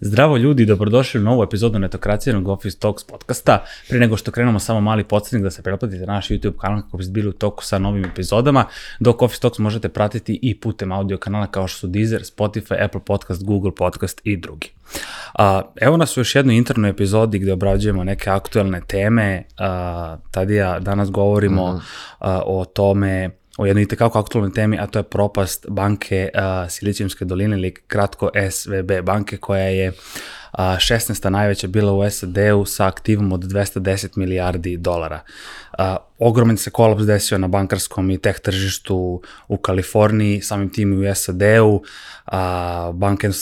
Zdravo ljudi, dobrodošli u novu epizodu netokracijenog Office Talks podcasta. Prije nego što krenemo samo mali podsjetnik da se pretplatite na naš YouTube kanal kako biste bili u toku sa novim epizodama, dok Office Talks možete pratiti i putem audio kanala kao što su Deezer, Spotify, Apple Podcast, Google Podcast i drugi. evo nas u još jednoj internoj epizodi gde obrađujemo neke aktuelne teme. A, ja danas govorimo mhm. o tome o jednoj itekako aktualnoj temi, a to je propast banke uh, Silicijumske doline ili kratko SVB banke koja je 16. Uh, najveća bila u SAD-u sa aktivom od 210 milijardi dolara. A, uh, ogroman se kolaps desio na bankarskom i tech tržištu u Kaliforniji, samim tim i u SAD-u. Uh, banke banka je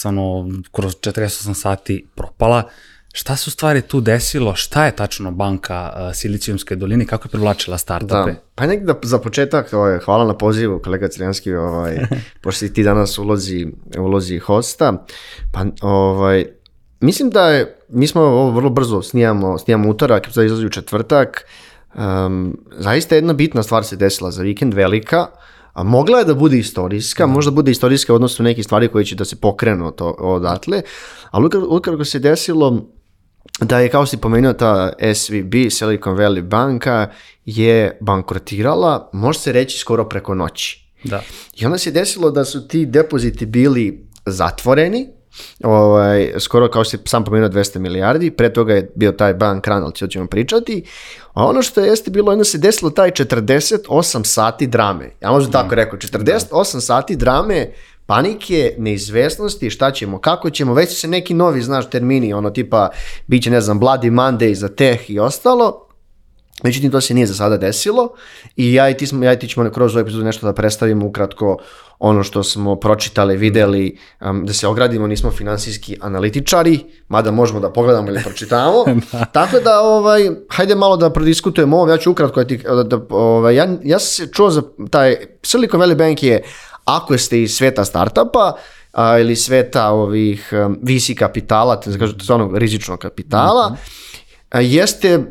kroz 48 sati propala. Šta se u stvari tu desilo? Šta je tačno banka uh, Silicijumske doline? Kako je privlačila startupe? Da. Pa nekada za početak, ovaj, hvala na pozivu kolega crijanski ovaj, pošto si ti danas ulozi, hosta. Pa, ovaj, mislim da je, mi smo ovo vrlo brzo snijamo, utorak, za izlazi u četvrtak. zaista jedna bitna stvar se desila za vikend, velika. A mogla je da bude istorijska, možda bude istorijska na neke stvari koje će da se pokrenu to, odatle, ali ukratko se desilo da je kao si pomenuo ta SVB, Silicon Valley banka, je bankrotirala, može se reći skoro preko noći. Da. I onda se desilo da su ti depoziti bili zatvoreni, ovaj, skoro kao si sam pomenuo 200 milijardi, pre toga je bio taj bank run, ali ćemo pričati, a ono što jeste bilo, onda se desilo taj 48 sati drame, ja možda mhm. tako rekao, 48 sati drame panike, neizvesnosti, šta ćemo, kako ćemo, već se neki novi, znaš, termini, ono tipa, bit će, ne znam, Bloody Monday za teh i ostalo, Međutim, to se nije za sada desilo i ja i ti, smo, ja i ti ćemo kroz ovaj epizod nešto da predstavimo ukratko ono što smo pročitali, videli, da se ogradimo, nismo finansijski analitičari, mada možemo da pogledamo ili pročitamo. Tako da, ovaj, hajde malo da prodiskutujemo ovo, ja ću ukratko, ja, ovaj, ja, sam se čuo za taj, Silicon Valley Bank je ako ste iz sveta startupa ili sveta ovih visi kapitala, te to rizičnog kapitala, mhm. jeste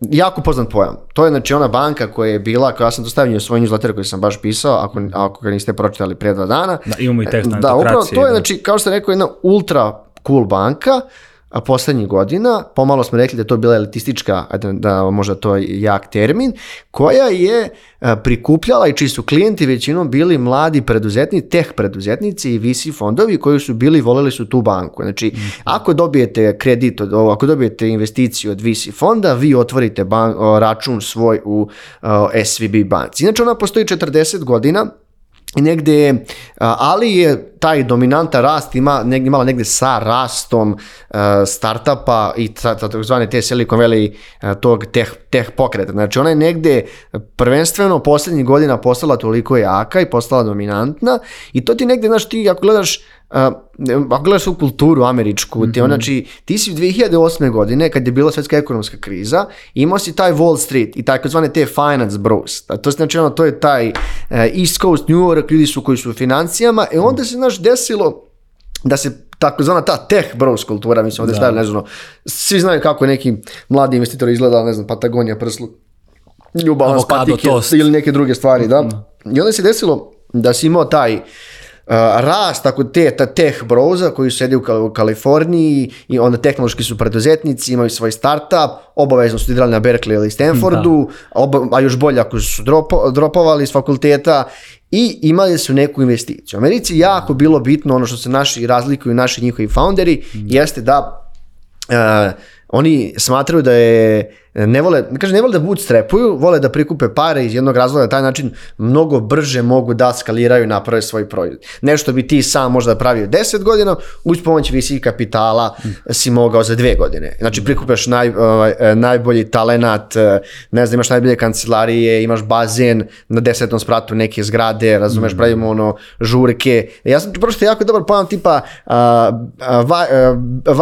jako poznat pojam. To je znači ona banka koja je bila, koja ja sam dostavio u svoj newsletter koji sam baš pisao, ako, ako ga niste pročitali prije dva dana. Da, imamo i e, tekst na Da, upravo to je, znači, kao što sam rekao, jedna ultra cool banka a godina, pomalo smo rekli da je to bila elitistička, da, da možda to je jak termin, koja je e, prikupljala i čiji su klijenti većinom bili mladi preduzetni, teh preduzetnici i VC fondovi koji su bili, voleli su tu banku. Znači, mhm. ako dobijete kredit, od, ako dobijete investiciju od VC fonda, vi otvorite račun svoj u e, SVB banci. Inače, ona postoji 40 godina, negde je, ali je taj dominanta rast ima negdje, malo negdje sa rastom uh, startupa i takozvane te Silicon Valley e, tog teh, teh pokreta. Znači ona je negdje prvenstveno posljednjih godina postala toliko jaka i postala dominantna i to ti negdje, znaš, ti ako gledaš e, ako gledaš u kulturu američku, mm-hmm. ti, mhm. znači, ti si 2008. godine, kad je bila svjetska ekonomska kriza, imao si taj Wall Street i zvane te finance bros. To, znači, ono, to je taj uh, East Coast, New York, ljudi su koji su u financijama, i onda se, znaš, desilo da se takozvana ta tech bros kultura, mislim, ovdje stavili, ne znam, ono, svi znaju kako neki mladi investitor izgleda, ne znam, Patagonija, prslu, ljubav, ono, patike ili neke druge stvari, da. Mhm. I onda se desilo da si imao taj uh, rast tako te tech broza koji sedi u, Kaliforniji i onda tehnološki su preduzetnici, imaju svoj startup, obavezno studirali na Berkeley ili Stanfordu, a još bolje ako su dropovali s fakulteta i imali su neku investiciju. U Americi jako bilo bitno ono što se naši razlikuju, naši njihovi founderi, mhm. jeste da eh, oni smatraju da je ne vole, kaže, ne vole da bootstrapuju, vole da prikupe pare iz jednog razloga, na taj način mnogo brže mogu da skaliraju i naprave svoj proizvod. Nešto bi ti sam možda pravio 10 godina, uz pomoć visih kapitala si mogao za dve godine. Znači prikupeš naj, ovaj, e, najbolji talenat, e, ne znam, imaš najbolje kancelarije, imaš bazen na desetom spratu neke zgrade, razumeš, mm. pravimo ono žurke. E, ja sam prosto jako dobar pojam tipa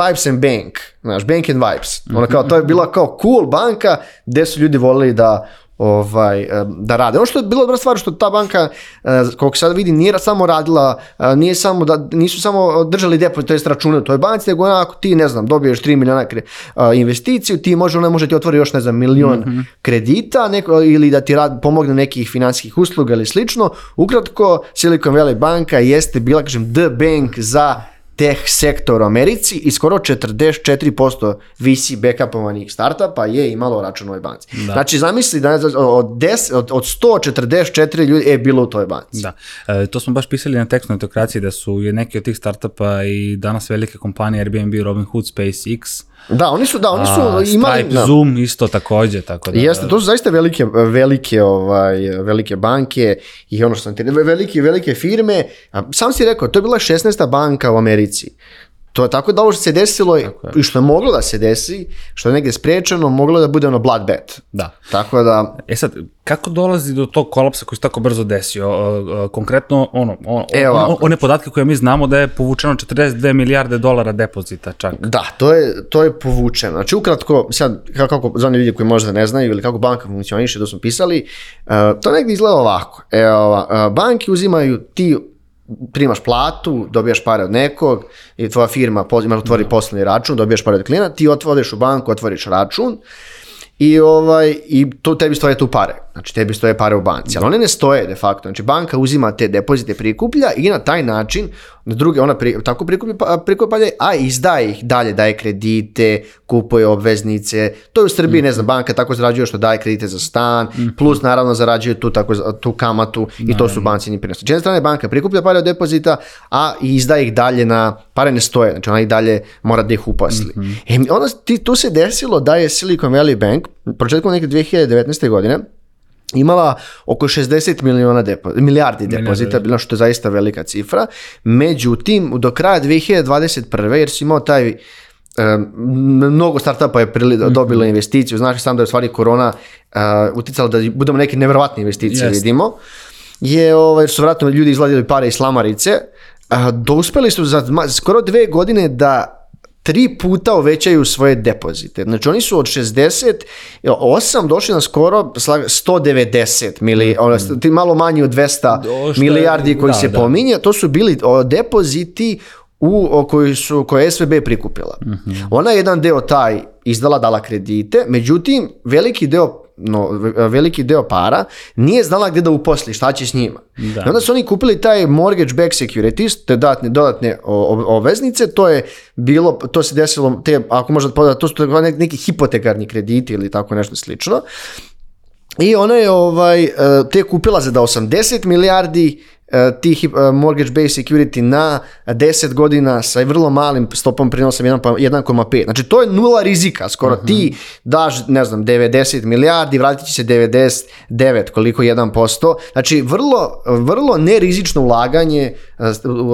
vibes and bank, znaš, bank and vibes. Ono kao, to je bilo kao cool, ba, banka gdje su ljudi volili da ovaj, eh, da rade. Ono što je bilo dobra stvar što ta banka, eh, koliko sad vidi, nije samo radila, eh, nije samo da, nisu samo držali depozit, to jest račune u toj banci, nego ako ti, ne znam, dobiješ 3 miliona investiciju, ti može, ona može ti otvori još, ne znam, milion mhm. kredita neko, ili da ti rad, pomogne nekih financijskih usluga ili slično. Ukratko, Silicon Valley banka jeste bila, kažem, the bank za teh sektor u Americi i skoro 44% VC backupovanih startupa je imalo račun u ovoj banci. Da. Znači, zamisli da od, 10, od, 144 ljudi je bilo u toj banci. Da, e, to smo baš pisali na tekstnoj etokraciji da su neki od tih startupa i danas velike kompanije Airbnb, Robinhood, SpaceX, da, oni su, da, oni su imali... Zoom isto takođe, tako da... Jeste, to su zaista velike, velike, ovaj, velike banke i ono što sam ti... Velike, velike firme. Sam si rekao, to je bila 16. banka u Americi to je tako da ovo što se desilo je. i što je moglo da se desi, što je negdje spriječeno, moglo da bude ono bloodbath. Da. Tako da... E sad, kako dolazi do tog kolapsa koji se tako brzo desio? Konkretno, ono, e, one podatke koje mi znamo da je povučeno 42 milijarde dolara depozita čak. Da, to je, to je povučeno. Znači, ukratko, sad, kako, za one ljudi koji možda ne znaju ili kako banka funkcioniše, to smo pisali, e, to negdje izgleda ovako. Evo, e, banki uzimaju ti primaš platu, dobijaš pare od nekog i tvoja firma otvori poslovni račun, dobijaš pare od klijena, ti otvoriš u banku, otvoriš račun i, ovaj, i to tebi stoje tu pare. Znači tebi stoje pare u banci, ali one ne stoje de facto. Znači banka uzima te depozite, prikuplja i na taj način na druge ona tako prikuplja, pa, prikuplja, pa a izdaje ih dalje, daje kredite, kupuje obveznice. To je u Srbiji, ne znam, banka tako zarađuje što daje kredite za stan, mhm. plus naravno zarađuje tu, tako, tu kamatu i to su banci prinosi. Znači, strane strane banka prikuplja pare od depozita, a izdaje ih dalje na, pare ne stoje, znači ona i dalje mora da ih upasli. Mm E onda ti, tu se desilo da je Silicon Valley Bank početkom neke 2019. godine imala oko 60 miliona depo, milijardi depozita, bilo što je zaista velika cifra. Međutim, do kraja 2021. jer si imao taj um, mnogo startupa je prili, mhm. dobilo investiciju, znaš sam da je u stvari korona uticala da budemo neke nevjerojatne investicije vidimo, je, ovaj, su vratno ljudi izladili pare iz slamarice, uh, su za skoro dve godine da tri puta uvećaju svoje depozite. Znači oni su od 68 došli na skoro 190 mili, mm, ono, mm. malo manji od 200 milijardi koji se pominje. To su bili depoziti u koji su koje je SVB prikupila. Mhm. Ona je jedan deo taj izdala dala kredite, međutim veliki deo no, e, veliki deo para nije znala gdje da uposli, šta će s njima. I onda su oni kupili taj mortgage back security, te dodatne, dodatne obveznice, to je bilo, to se desilo, te, ako možete podati, to su neki hipotekarni krediti ili tako nešto slično. I ona je ovaj, e, te kupila za da 80 milijardi E, ti e, mortgage based security na 10 godina sa vrlo malim stopom prinosa 1,5. Pa- znači to je nula rizika skoro. Mhm. Ti daš, ne znam, 90 milijardi, vratit će se 99 koliko 1%. Znači vrlo, vrlo nerizično ulaganje e,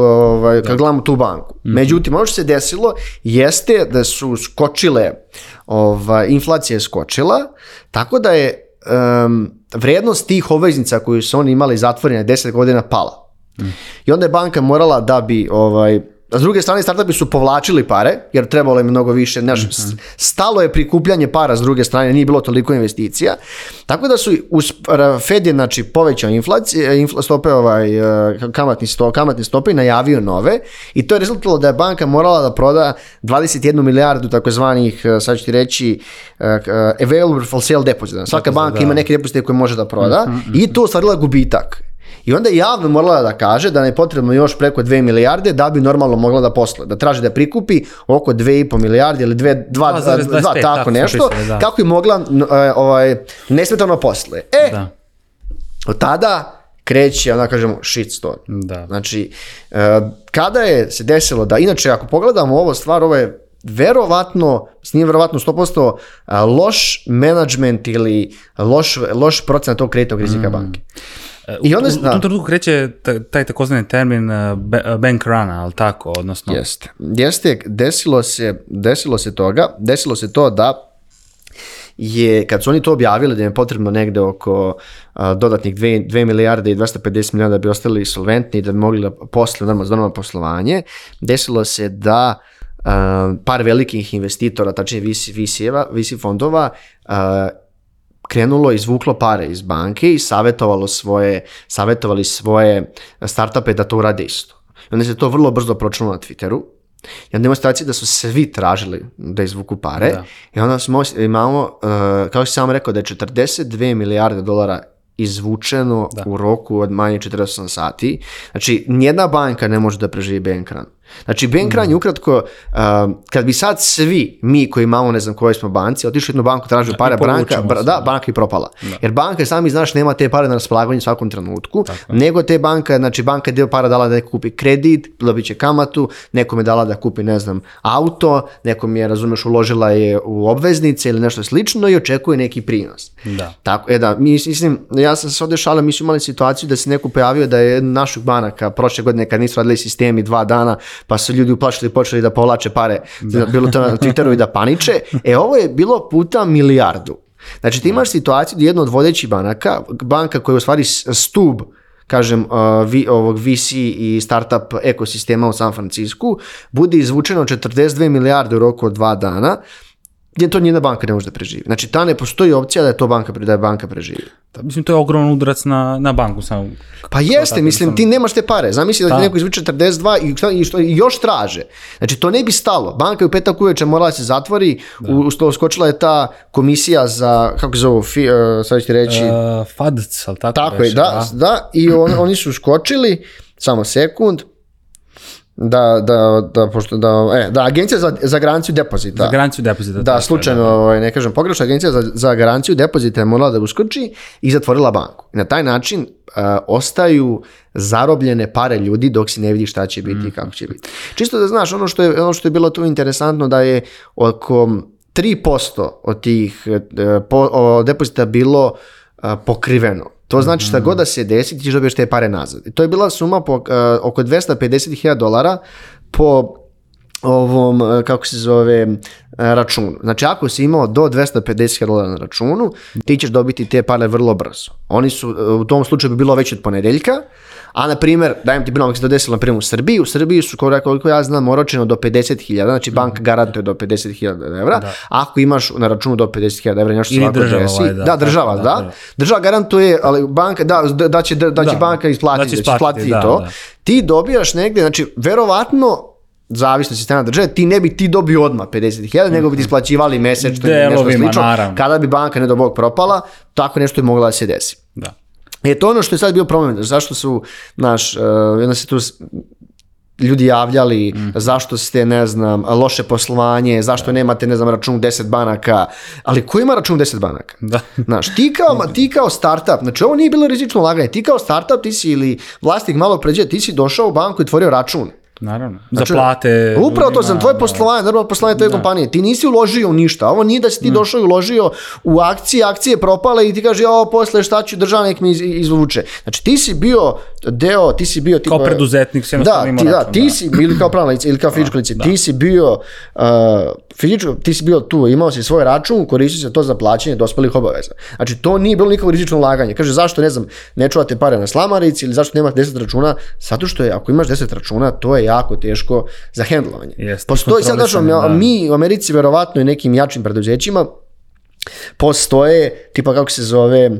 ovaj, kad gledamo tu banku. Mhm. Međutim, ono što se desilo jeste da su skočile, ovaj, inflacija je skočila, tako da je um, vrijednost tih obveznica koju su oni imali zatvorene 10 godina pala. Mm. I onda je banka morala da bi ovaj s druge strane, startupi su povlačili pare, jer trebalo je mnogo više, mhm. stalo je prikupljanje para s druge strane, nije bilo toliko investicija, tako da su uz Fed je, znači, povećao inflacije, infla, stope, ovaj, e, kamatni, sto, kamatni stope i najavio nove i to je rezultatilo da je banka morala da proda 21 milijardu takozvanih, e, sad ću reći, e, available for sale deposit. Svaka banka ima neke deposite koje može da proda mhm, mhm, i to ostvarila gubitak. I onda je javno morala da kaže da ne je potrebno još preko 2 milijarde da bi normalno mogla da posle, da traži da prikupi oko 2,5 milijarde ili 2, tako, nešto, kako je mogla e, ovaj, nesmetano posle. E, od tada kreće, onda kažemo, shitstorm. Da. Znači, e, kada je se desilo da, inače, ako pogledamo ovo stvar, ovo je verovatno, s njim verovatno 100% e, loš management ili loš, loš procenat tog kreditnog rizika mm. banke. I onda, u, u trenutku kreće taj takozvani termin eh, bank runa, ali tako, odnosno... Jeste, jeste desilo, se, desilo se toga, desilo se to da je, kad su oni to objavili da je potrebno negde oko a, eh, dodatnih 2, milijarde i 250 milijuna da bi ostali solventni i da bi mogli da posle normalno poslovanje, desilo se da eh, par velikih investitora, tačnije VC, VC, fondova, krenulo, izvuklo pare iz banke i savjetovalo svoje, savjetovali svoje startupe da to urade isto. I onda se to vrlo brzo pročulo na Twitteru. I onda imamo situaciju da su svi tražili da izvuku pare. I onda smo, imamo, eh, kao što sam rekao, da je 42 milijarde dolara izvučeno u roku od manje 48 sati. Znači, nijedna banka ne može da preživi bank Znači, Ben je mm. ukratko, kad bi sad svi mi koji imamo, ne znam koji smo banci, otišli u jednu banku, tražili pare, banka, da, banka je propala. Da. Jer banka, sami znaš, nema te pare na raspolaganju u svakom trenutku, nego te banka, znači banka je dio para dala da neko kupi kredit, dobit će kamatu, nekom je dala da kupi, ne znam, auto, nekom je, razumeš, uložila je u obveznice ili nešto slično i očekuje neki prinos. Da. Tako, e da, mislim, ja sam se ovdje šalio, mi smo imali situaciju da se neko pojavio da je naših banaka prošle godine kad nisu radili sistemi dva dana, pa su ljudi uplašili i počeli da povlače pare, bilo to na Twitteru i da paniče. E ovo je bilo puta milijardu. Znači ti imaš situaciju da jedna od vodećih banaka, banka koja je u stvari stub kažem, uh, ovog VC i startup ekosistema u San Francisku, bude izvučeno 42 milijarde u roku od dva dana, gdje to nijedna banka ne može da preživi. Znači, ta ne postoji opcija da je to banka, da banka preživi. Da, mislim, to je ogroman udarac na, na banku samo. Pa jeste, mislim, ti nemaš te pare. Zamisli da, ti neko izvuče 42 i, i, što, i još traže. Znači, to ne bi stalo. Banka je u petak uveče morala se zatvori, da. u, skočila je ta komisija za, kako se zove, sad reći... E, FADC, ali tako Tako je, da, da, i oni su uskočili, samo sekund, da, da, da, pošto, da, e, da agencija za, za garanciju depozita. Za garanciju depozita. Da, slučajno, ovaj, ne kažem pogrešno, agencija za, za garanciju depozita je morala da uskrči i zatvorila banku. I na taj način e, ostaju zarobljene pare ljudi dok si ne vidi šta će biti i kako će mhm. biti. Čisto da znaš, ono što je, ono što je bilo tu interesantno da je oko 3% od tih e, depozita bilo e, pokriveno to znači šta mhm. god da se desi, ti dobiješ te pare nazad. I to je bila suma po, uh, oko 250.000 dolara po ovom, eh, kako se zove, eh, računu. Znači, ako si imao do 250 dolara na računu, ti ćeš dobiti te pare vrlo brzo. Oni su, u tom slučaju bi bilo već od ponedeljka, a na primjer, dajem ti primjer, se to desilo na primjer u Srbiji, u Srbiji su koliko ja znam oročeno do 50.000, znači banka mhm. garantuje do 50.000 evra, da. ako imaš na računu do 50.000 evra nešto ovako država, ovaj, da, da, država, da, Država garantuje, ali banka, da, da, će, da, će banka isplatiti, da isplatiti to. Ti dobijaš negdje, znači verovatno zavisno sistema države, ti ne bi ti dobio odmah 50.000, nego bi ti isplaćivali ili nešto slično. Kada bi banka, ne do bog, propala, tako nešto je mogla da se desi. Da. E, je to ono što je sad bio problem. Zašto su, naš, uh, e, se tu ljudi javljali, mhm. zašto ste, ne znam, loše poslovanje, zašto nemate, ne znam, račun 10 banaka, ali ko ima račun 10 banaka? Da. Znaš, ti kao, ti kao startup, znači ovo nije bilo rizično laganje, ti kao startup, ti si ili vlasnik malo pređe, ti si došao u banku i tvorio račun. Naravno. Znači, za Upravo to sam, tvoje poslovanje, normalno poslovanje tvoje kompanije. Ti nisi uložio u ništa. Ovo nije da si ti mm. došao i uložio u akcije, akcije propale i ti kaže, ovo posle šta ću, država nek mi izvuče. Znači, ti si bio deo, ti si bio... Ti kao preduzetnik, da, ti, da, ti da. si, ili kao pravna lica, ili kao fizičko ti si bio uh, fizičko, ti si bio tu, imao si svoj račun, koristio se to za plaćanje dospelih obaveza. Znači, to nije bilo nikakvo rizično ulaganje. Kaže, zašto, ne znam, ne čuvate pare na slamarici ili zašto nemate 10 računa? Zato što je, ako imaš 10 računa, to je jako teško za hendlovanje. Postoji sad, znači, mi u Americi verovatno i nekim jačim preduzećima postoje, tipa kako se zove, uh,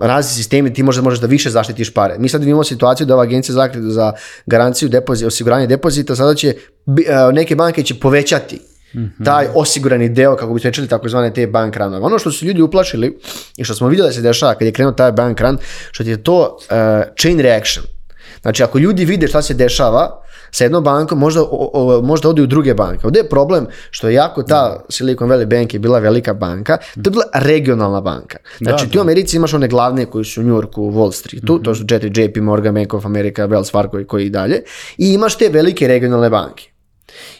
razni sistemi, ti možda možeš da više zaštitiš pare. Mi sad imamo situaciju da ova agencija za garanciju depozita, osiguranje depozita, sada će, e, neke banke će povećati mhm. taj osigurani deo, kako bi tako takozvane te bank run. Ono što su ljudi uplašili i što smo vidjeli da se dešava kad je krenuo taj bank run, što je to e, chain reaction. Znači, ako ljudi vide šta se dešava, sa jednom bankom, možda, o, možda u druge banke. Ovdje je problem što je jako ta Silicon Valley Bank je bila velika banka, to je bila regionalna banka. Znači da, ti u Americi imaš one glavne koji su u New Yorku, Wall Streetu, to su JP Morgan, Bank of America, Wells Fargo i koji i dalje, i imaš te velike regionalne banke.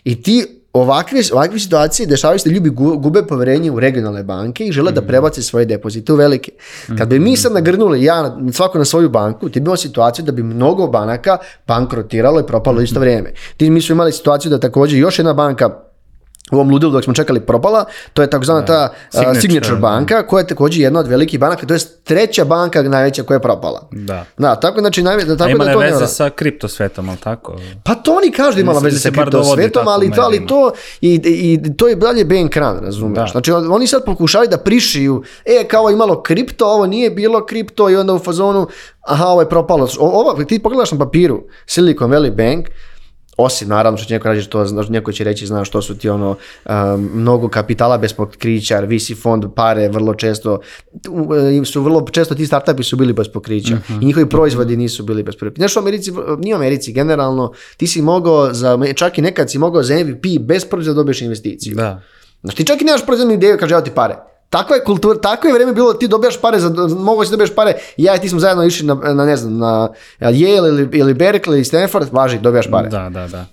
I ti ovakve, ovakve situacije dešavaju se ljubi gube poverenje u regionalne banke i žele da mhm. prebace svoje depozite u velike. Kad bi mi sad mhm. nagrnuli ja svako na svoju banku, ti bi imao situaciju da bi mnogo banaka bankrotiralo i propalo isto mhm. vrijeme. Ti mi smo imali situaciju da također još jedna banka u ovom ludilu dok smo čekali propala, to je takozvana ta signature, banka koja je također jedna od velikih banaka, to je treća banka najveća koja je propala. Da. Da, tako znači najve, tako A to veze sa ali tako? Pa to oni kažu da imala veze sa kriptosvetom, ali, to, ali to, i, i, to je dalje Ben Kran, razumiješ? Znači oni sad pokušali da prišiju, e kao imalo kripto, ovo nije bilo kripto i onda u fazonu, aha ovo je propalo. Ovo, ti pogledaš na papiru Silicon Valley Bank, osim naravno što će neko reći neko će reći znaš što su ti ono um, mnogo kapitala bez pokrića, visi fond, pare vrlo često, e, su vrlo često ti startupi su bili bez pokrića mhm. i njihovi proizvodi nisu bili bez pokrića. Znaš u Americi, nije u Americi generalno, ti si mogao, za, čak i nekad si mogao za MVP bez proizvoda dobiješ investiciju. Da. Znači ti čak i nemaš proizvodnu ideju, kaže ja pare. Takva je kultura, takvo je vrijeme bilo, ti dobijaš pare, za, mogu si dobijaš pare, ja i ti smo zajedno išli na, na ne znam, na Yale ili, ili Berkeley ili Stanford, važi, dobijaš pare. Da, da, da.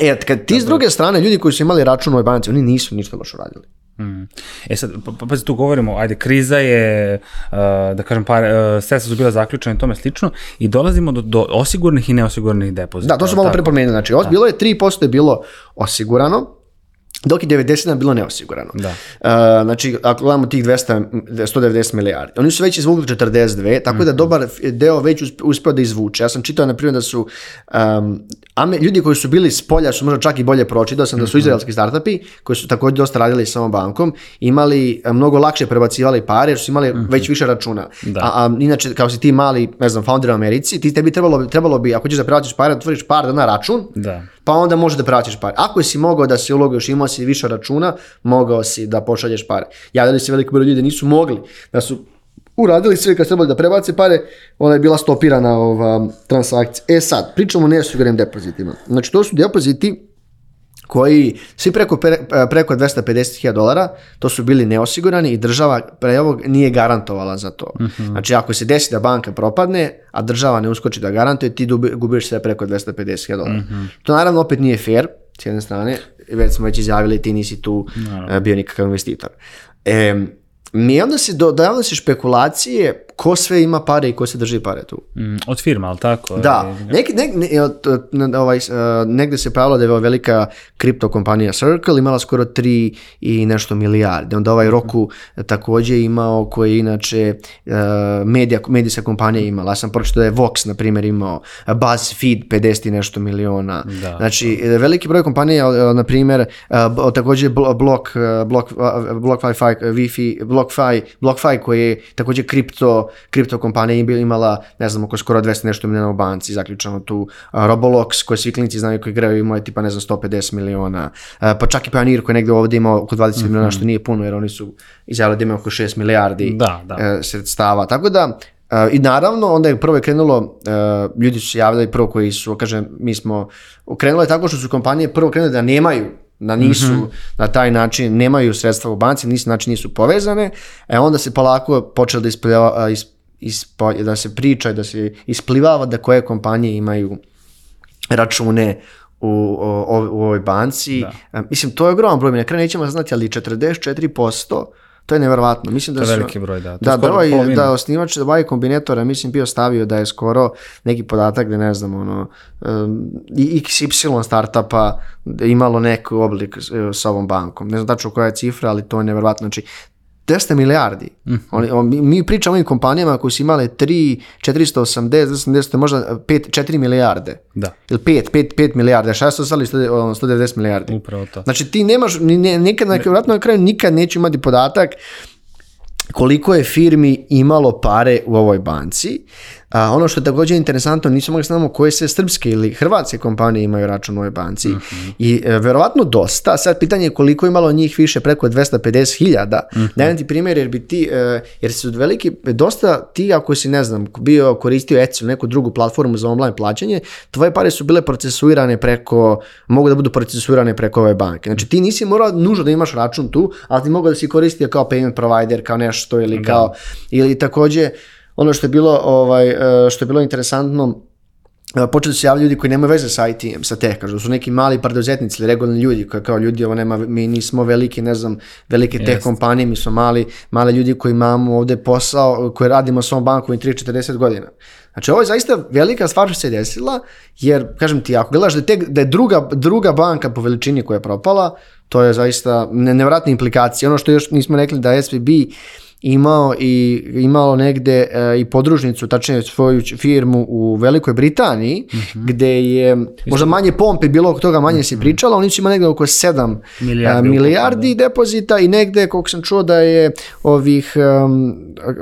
E, kad ti s druge strane, ljudi koji su imali račun u ovoj banci, oni nisu ništa baš uradili. Mm. E sad, pa, pa, tu govorimo, ajde, kriza je, uh, da kažem, uh, sredstva su bila zaključena i tome slično i dolazimo do, do osigurnih i neosigurnih depozita. Da, to su malo prepromijenili, znači, bilo je 3% je bilo osigurano, dok je 90 bilo neosigurano. Da. Uh, znači, ako gledamo tih 200, 190 milijardi, oni su već izvukli 42, tako mm -hmm. da mhm. dobar deo već uspio da izvuče. Ja sam čitao, na primjer, da su um, ljudi koji su bili s polja, su možda čak i bolje pročitao sam da su mhm. izraelski startupi, koji su također dosta radili samo bankom, imali e, mnogo lakše prebacivali pare, jer su imali mhm. već više računa. A, inače, kao si ti mali, ne znam, founder u Americi, ti tebi trebalo, trebalo bi, ako ćeš da prebaciš pare, otvoriš par dana račun, da pa onda možeš da pratiš pare. Ako si mogao da se ulogiš, imao si više računa, mogao si da pošalješ pare. Javljali se veliko broj ljudi da nisu mogli, da su uradili sve kad trebali da prebace pare, ona je bila stopirana ova transakcija. E sad, pričamo o nesugrenim depozitima. Znači to su depoziti koji svi preko, e, preko 250.000 dolara, to su bili neosigurani i država pre ovog nije garantovala za to. Mhm. Znači ako se desi da banka propadne, a država ne uskoči da garantuje, ti gubiš sve preko 250.000 dolara. Mhm. To naravno opet nije fair, s jedne strane, već smo već izjavili ti nisi tu e, bio nikakav investitor. E, mi onda se špekulacije ko sve ima pare i ko se drži pare tu. Mm, od firma, ali tako? Da. Neki, ne, od, ovaj, eh, negde se pravila da je velika kripto kompanija Circle imala skoro 3 i nešto milijarde. Onda ovaj Roku također imao koji je inače eh, medija, medijska kompanija imala. Ja sam pročito da je Vox, na primjer, imao BuzzFeed 50 i nešto miliona. Da. Znači, eh, veliki broj kompanija, na primjer, također blok blok Block, Wi-Fi, wi BlockFi, BlockFi koji je također kripto, kripto kompanija imala, ne znam, oko skoro 200 nešto milijuna u banci, zaključeno tu Robolox koji svi klinici znaju koji igraju imao je tipa, ne znam, 150 miliona, pa čak i Pioneer koji je negdje ovdje imao oko 20 mm miliona što nije puno jer oni su izjavili da imaju oko 6 milijardi e, sredstava. Tako da, e, I naravno, onda je prvo je krenulo, e, ljudi su se javljali prvo koji su, kažem, mi smo, krenulo je tako što su kompanije prvo krenule da nemaju da nisu mhm. na taj način, nemaju sredstva u banci, nisu, znači nisu povezane, e onda se polako počeo da da se priča, da se isplivava da koje kompanije imaju račune u, u ovoj banci. E, mislim, to je ogroman problem, na kraju nećemo znati, ali 44% to je nevjerojatno. Mislim da to je veliki broj, da. da, da, ovaj, da osnivač da ovaj kombinatora, mislim, bio stavio da je skoro neki podatak da ne znam, ono, um, XY startapa imalo neku oblik e, s ovom bankom. Ne znam tačno koja je cifra, ali to je nevjerojatno. Znači, 200 milijardi. Mm. Oni, on, mi pričamo o ovim kompanijama koji su imale 3, 480, 80, možda 5, 4 milijarde. Da. Ili 5, 5, 5 milijarde, šta su ostali 190 ono, milijardi. Upravo to. Znači ti nemaš, ne, nekad, ne. vratno na kraju nikad neću imati podatak koliko je firmi imalo pare u ovoj banci, a, ono što je također interesantno, nisu mogli znamo koje sve srpske ili hrvatske kompanije imaju račun u ovoj banci. Mhm. I e, verovatno dosta. Sad pitanje je koliko je imalo njih više preko 250 hiljada. Mhm. Dajem ti primjer jer bi ti, e, jer su veliki, dosta ti ako si ne znam, bio koristio Etsy neku drugu platformu za online plaćanje, tvoje pare su bile procesuirane preko, mogu da budu procesuirane preko ove banke. Znači ti nisi morao nužno da imaš račun tu, ali ti mogu da si koristio kao payment provider, kao nešto ili kao, ili također ono što je bilo, ovaj, e, što je bilo interesantno, e, počeli su javljati ljudi koji nemaju veze sa it sa teh, kažu, su neki mali preduzetnici ili regularni ljudi koji kao ljudi, ovo nema, mi nismo veliki, ne znam, velike teh kompanije, mi smo mali, mali ljudi koji imamo ovdje posao, koji radimo s ovom bankom i 3-40 godina. Znači ovo je zaista velika stvar što se desila, jer kažem ti, ako gledaš da, da je druga, druga banka po veličini koja je propala, to je zaista nevratne implikacije. Ono što još nismo rekli da SVB imao i imalo negde e, i podružnicu, tačnije svoju firmu u Velikoj Britaniji, gdje mhm. gde je možda manje pompe bilo oko toga manje se mhm. pričalo, oni su imali negde oko 7 e, milijardi, depozita i negdje koliko sam čuo da je ovih e,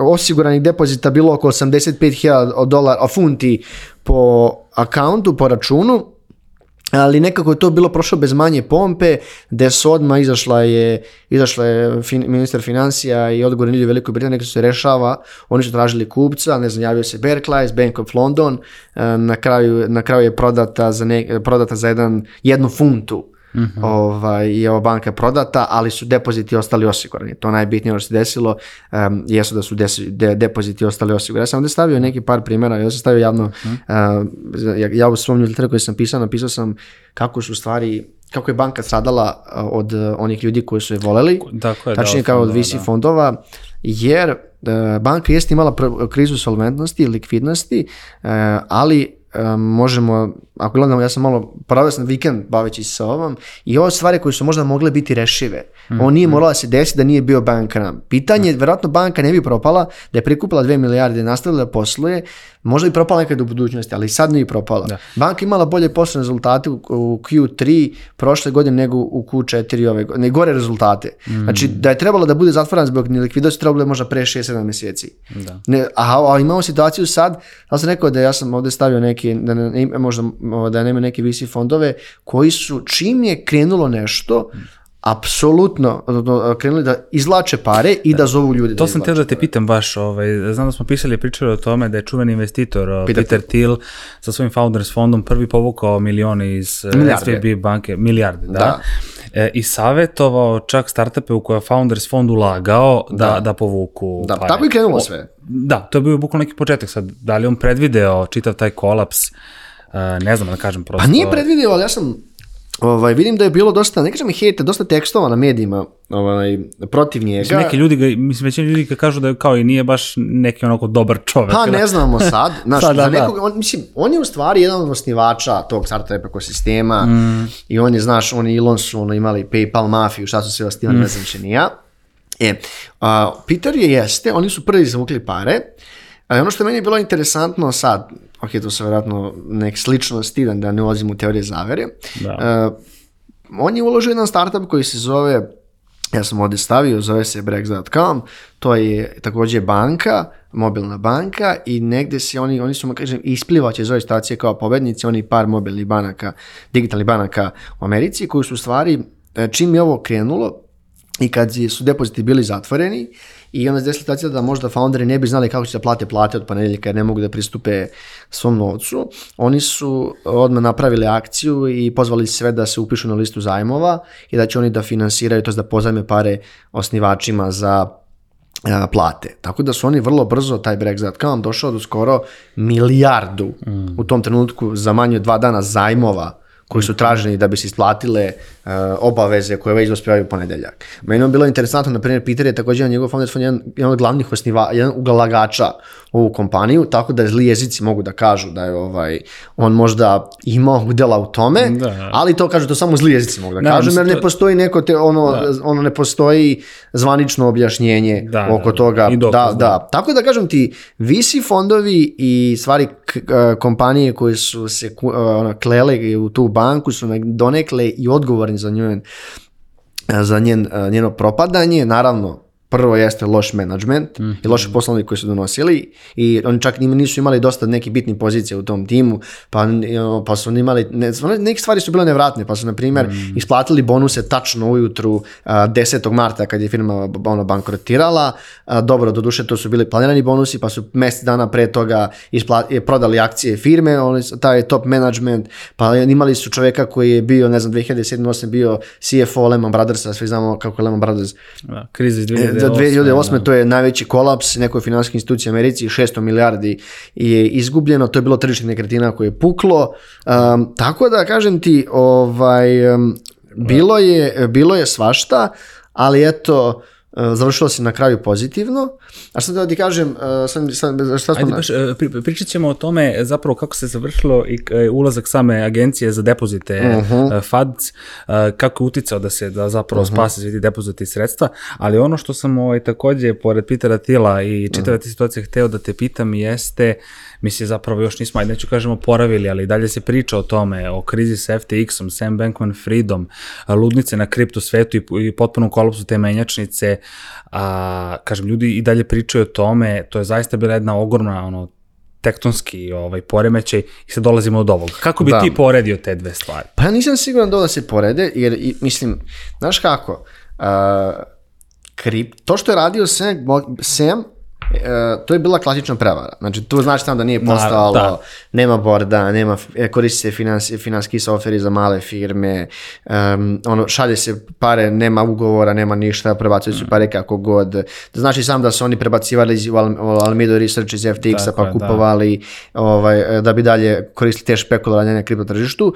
osiguranih depozita bilo oko 85.000 dolara, funti po akauntu, po računu ali nekako je to bilo prošlo bez manje pompe, gdje su odmah izašla je, izašla je ministar financija i odgovorni ljudi Velikoj Britaniji, neko se rešava, oni su tražili kupca, ne znam, javio se Berklajs, Bank of London, eh, na kraju, na kraju je prodata za, prodata za jedan, jednu funtu Mhm. Ovaj, I ova banka je prodata, ali su depoziti ostali osigurani. To najbitnije ono što se desilo um, jesu da su desi, de, depoziti ostali osigurani. Ja sam onda stavio neki par primjera, ja sam stavio javno, mhm. ja, ja u svom newsletteru koji sam pisao, napisao sam kako su stvari kako je banka stradala eh, od eh, onih ljudi koji su je voleli, Tako tačnije kao od VC fondova, jer eh, banka jeste imala krizu solventnosti i likvidnosti, ali možemo, ako gledamo, ja sam malo proveo sam vikend baveći se sa ovom i ove stvari koje su možda mogle biti rešive Mhm. On nije mhm. morala se desiti da nije bio Pitanje je, vjerojatno banka ne bi propala, da je prikupila 2 milijarde i nastavila da posluje, možda bi propala nekad u budućnosti, ali sad nije propala. Da. Banka imala bolje poslovne rezultate u Q3 prošle godine nego u Q4 ove godine, gore rezultate. Mhm. Znači da je trebalo da bude zatvoran zbog nelikvidnosti, trebalo je možda pre 6-7 mjeseci. Ne, a, imamo situaciju sad, ali sam rekao da ja sam ovdje stavio neki, da ne, možda da nema neke visi fondove koji su, čim je krenulo nešto, apsolutno e, krenuli da izlače pare i da zovu ljudi. To sam htio da te pitam baš, ovaj, znam da smo pisali pričali o tome da je čuveni investitor Peter, Thiel sa svojim Founders fondom prvi povukao milione iz e, SVB banke, milijarde, da. E, I savjetovao čak startupe u koje Founders fond ulagao da, povuku da, pare. Tako je krenulo sve. Da, to je bio bukvalno neki početak sad. Da li on predvideo čitav taj kolaps? ne znam da kažem prosto. Pa nije predvideo, ali ja sam Ovaj, vidim da je bilo dosta, ne kažem dosta tekstova na medijima ovaj, protiv njega. Mislim, neki ljudi, ga, mislim, većini ljudi ga kažu da kao i nije baš neki onako dobar čovek. Pa ne znamo sad. Znaš, sad, da, nekog, on, mislim, on je u stvari jedan od osnivača tog startup ekosistema mm. i on je, znaš, on i Elon su ono, imali PayPal mafiju, šta su sve osnivali, mm. ne znam če nija. E, a, Peter je jeste, oni su prvi izvukli pare, ali ono što meni bilo interesantno sad, ok, to su vjerojatno nek stidan da ne ulazim u teorije zavere. Da. Uh, on je uložio jedan startup koji se zove, ja sam ovdje stavio, zove se Brex.com, to je također banka, mobilna banka i negdje se oni, oni su, kažem, isplivaće iz ove stacije kao pobednici, oni par mobilnih banaka, digitalnih banaka u Americi, koji su u stvari, e, čim je ovo krenulo, i kad su depoziti bili zatvoreni, i onda se situacija da možda founderi ne bi znali kako će da plate plate od ponedjeljka jer ne mogu da pristupe svom novcu. Oni su odmah napravili akciju i pozvali sve da se upišu na listu zajmova i da će oni da finansiraju, to da pozajme pare osnivačima za e, plate. Tako da su oni vrlo brzo taj kam došao do skoro milijardu mm. u tom trenutku za manje od dva dana zajmova koji su traženi da bi se isplatile uh, obaveze koje već dospjevaju ponedeljak. Meni je ono bilo interesantno, na primjer, Peter je također njegov founders fund, jedan, jedan od glavnih osniva, jedan u ovu kompaniju, tako da zli jezici mogu da kažu da je ovaj, on možda imao udjela u tome, ali to kažu, to samo zli jezici mogu da, kažu, jer ne postoji neko, ono, ono ne postoji zvanično objašnjenje oko toga. da, da. Tako da kažem ti, visi fondovi i stvari e, kompanije koje su se uh, e, ona, klele u tu banku su donekle i odgovorni za njen, za njen, eh, njeno propadanje. Naravno, Prvo jeste loš management i loši mhm. poslovni koji su donosili i oni čak nisu imali dosta neki bitnih pozicije u tom timu, pa, ono, pa su imali, ono, neke stvari su bile nevratne, pa su na primjer mhm. isplatili bonuse tačno ujutru a, 10. marta kad je firma ono, bankrotirala, dobro, doduše to su bili planirani bonusi, pa su mjesec dana pre toga prodali akcije firme, oni, taj top management, pa imali su čovjeka koji je bio, ne znam, 2007-2008 bio CFO Lehman Brothersa, svi znamo kako je Lehman Brothers. kriza iz za 2008. to je najveći kolaps nekoj financijskoj instituciji u Americi, 600 milijardi je izgubljeno, to je bilo tržište nekretnina koje je puklo. tako da kažem ti, ovaj bilo je bilo je svašta, ali eto E, završilo se na kraju pozitivno. A što da ti kažem, e, sad, sad, šta smo... Ajde, baš, e, pričat ćemo o tome zapravo kako se završilo i ulazak same agencije za depozite uh kako je uticao da se da zapravo mhm. spase ti depoziti i sredstva, ali ono što sam ovaj, takođe, pored Pitera Tila i čitave mhm. te situacije hteo da te pitam jeste mi se zapravo još nismo, ajde neću kažemo poravili, ali dalje se priča o tome, o krizi sa FTX-om, Sam bankman Freedom, ludnice na kriptu svetu i, potpunom kolapsu te menjačnice, kažem, ljudi i dalje pričaju o tome, to je zaista bila jedna ogromna, ono, tektonski ovaj poremećaj i sad dolazimo od ovoga. Kako bi ti poredio te dve stvari? Pa ja nisam siguran da se porede, jer mislim, znaš kako, to što je radio Sam, Sam E, to je bila klasična prevara. Znači, tu znači sam da nije postalo, nema borda, nema, e, koristi se finanski, softveri za male firme, ono, šalje se pare, nema ugovora, nema ništa, prebacuju se mm. pare kako god. znači sam da su oni prebacivali iz Almido Research iz FTX-a pa kupovali da. Ovaj, e, da bi dalje koristili te špekularanje na kripto tržištu.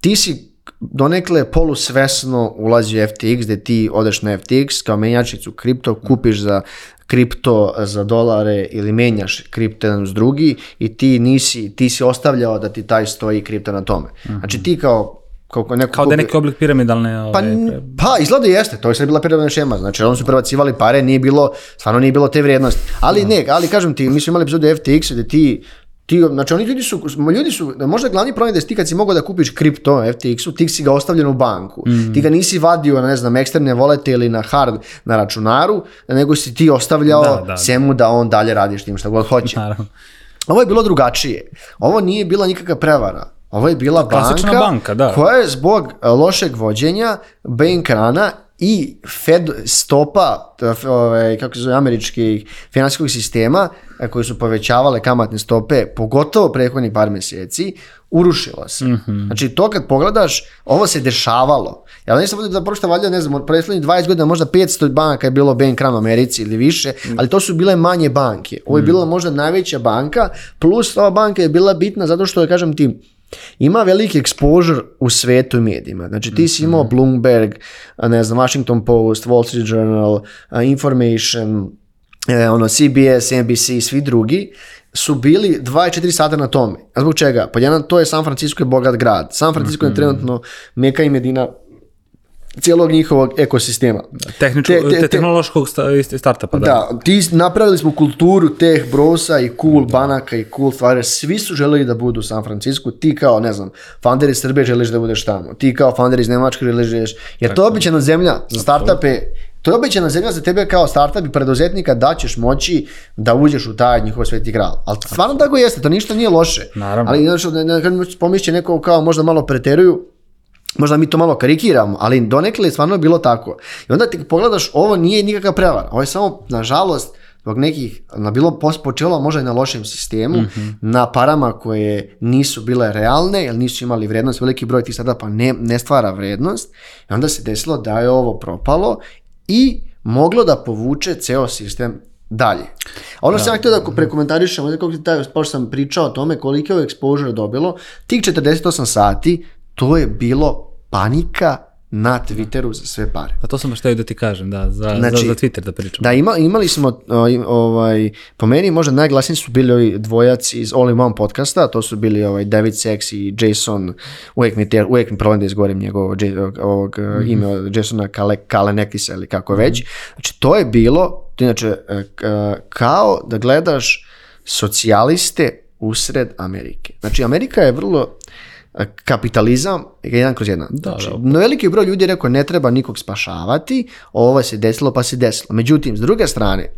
ti si donekle polusvesno ulazi u FTX gde ti odeš na FTX kao menjačicu kripto, kupiš za kripto za dolare ili menjaš kripto jedan uz drugi i ti nisi, ti si ostavljao da ti taj stoji kripto na tome. Mhm. Znači ti kao kao, neko kao da je neki oblik piramidalne... Ovaj, pa, pa izgleda jeste, to je sve bila piramidalna šema, znači oni su prebacivali pare, nije bilo, stvarno nije bilo te vrijednosti. Ali ne, ali kažem ti, mi smo imali epizodu FTX gde ti ti, znači oni ljudi su, ljudi su, možda glavni problem da si ti kad si mogao da kupiš kripto FTX-u, ti si ga ostavljen u banku. Mm. Ti ga nisi vadio na, ne znam, eksterne volete ili na hard na računaru, nego si ti ostavljao da, da, da on dalje radi s tim šta god hoće. Naravno. Ovo je bilo drugačije. Ovo nije bila nikakva prevara. Ovo je bila banka, banka da. koja je zbog e, lošeg vođenja, bankrana i Fed stopa ovaj, kako zove, američkih financijskog sistema e, koji su povećavale kamatne stope, pogotovo prethodnih par mjeseci, urušila se. Mhm. Znači to kad pogledaš, ovo se dešavalo. Ja ne samo da prošta valjda, ne znam, prethodnih 20 godina možda 500 banaka je bilo bank u Americi ili više, mhm. ali to su bile manje banke. Ovo je mhm. bila možda najveća banka, plus ova banka je bila bitna zato što je, kažem ti, ima veliki ekspožer u svetu i medijima. Znači ti si imao mhm. Bloomberg, ne znam, Washington Post, Wall Street Journal, Information, e, ono CBS, NBC, svi drugi su bili 24 sata na tome. A zbog čega? Pa jedan, to je San Francisco je bogat grad. San Francisco je mhm. trenutno meka i medina cijelog njihovog ekosistema. Tehničko, te, te, tehnološkog startupa. Da, da ti, napravili smo kulturu teh brosa i cool banaka i cool stvari. Svi su želeli da budu u San Francisco, Ti kao, ne znam, founder iz Srbije želiš da budeš tamo. Ti kao founder iz Nemačke želiš da Jer to je običajna zemlja za startupe. To je običajna zemlja za tebe kao startup i preduzetnika da ćeš moći da uđeš u taj njihov sveti gral. Ali stvarno tako jeste, to ništa nije loše. Naravno. Ali znači, ne pomišlja neko kao možda malo preteruju, Možda mi to malo karikiramo, ali donekle je stvarno bilo tako. I onda ti pogledaš, ovo nije nikakav prevar. Ovo je samo, nažalost, zbog nekih, na bilo počelo možda i na lošem sistemu, mhm. na parama koje nisu bile realne, jer nisu imali vrijednost, veliki broj tih sada pa ne, ne stvara vrednost. I onda se desilo da je ovo propalo i moglo da povuče ceo sistem dalje. A ono što ja htio da prekomentarišem, ovdje sam pričao o tome koliko je exposure dobilo, tih 48 sati to je bilo panika na Twitteru za sve pare. A to sam baš da ti kažem, da, za, znači, za, Twitter da pričam. Da, ima, imali smo, ovaj, po meni možda najglasniji su bili ovi dvojac iz All in One podcasta, to su bili ovaj, David Sex i Jason, uvijek mi, te, uvijek mi problem da izgovorim njegovog ovog, mhm. ime Jasona Kale, Kale ili kako mm već. Znači, to je bilo, inače, e, kao da gledaš socijaliste usred Amerike. Znači, Amerika je vrlo kapitalizam jedan kroz jedan. no znači, veliki broj ljudi je rekao ne treba nikog spašavati, ovo se desilo pa se desilo. Međutim, s druge strane,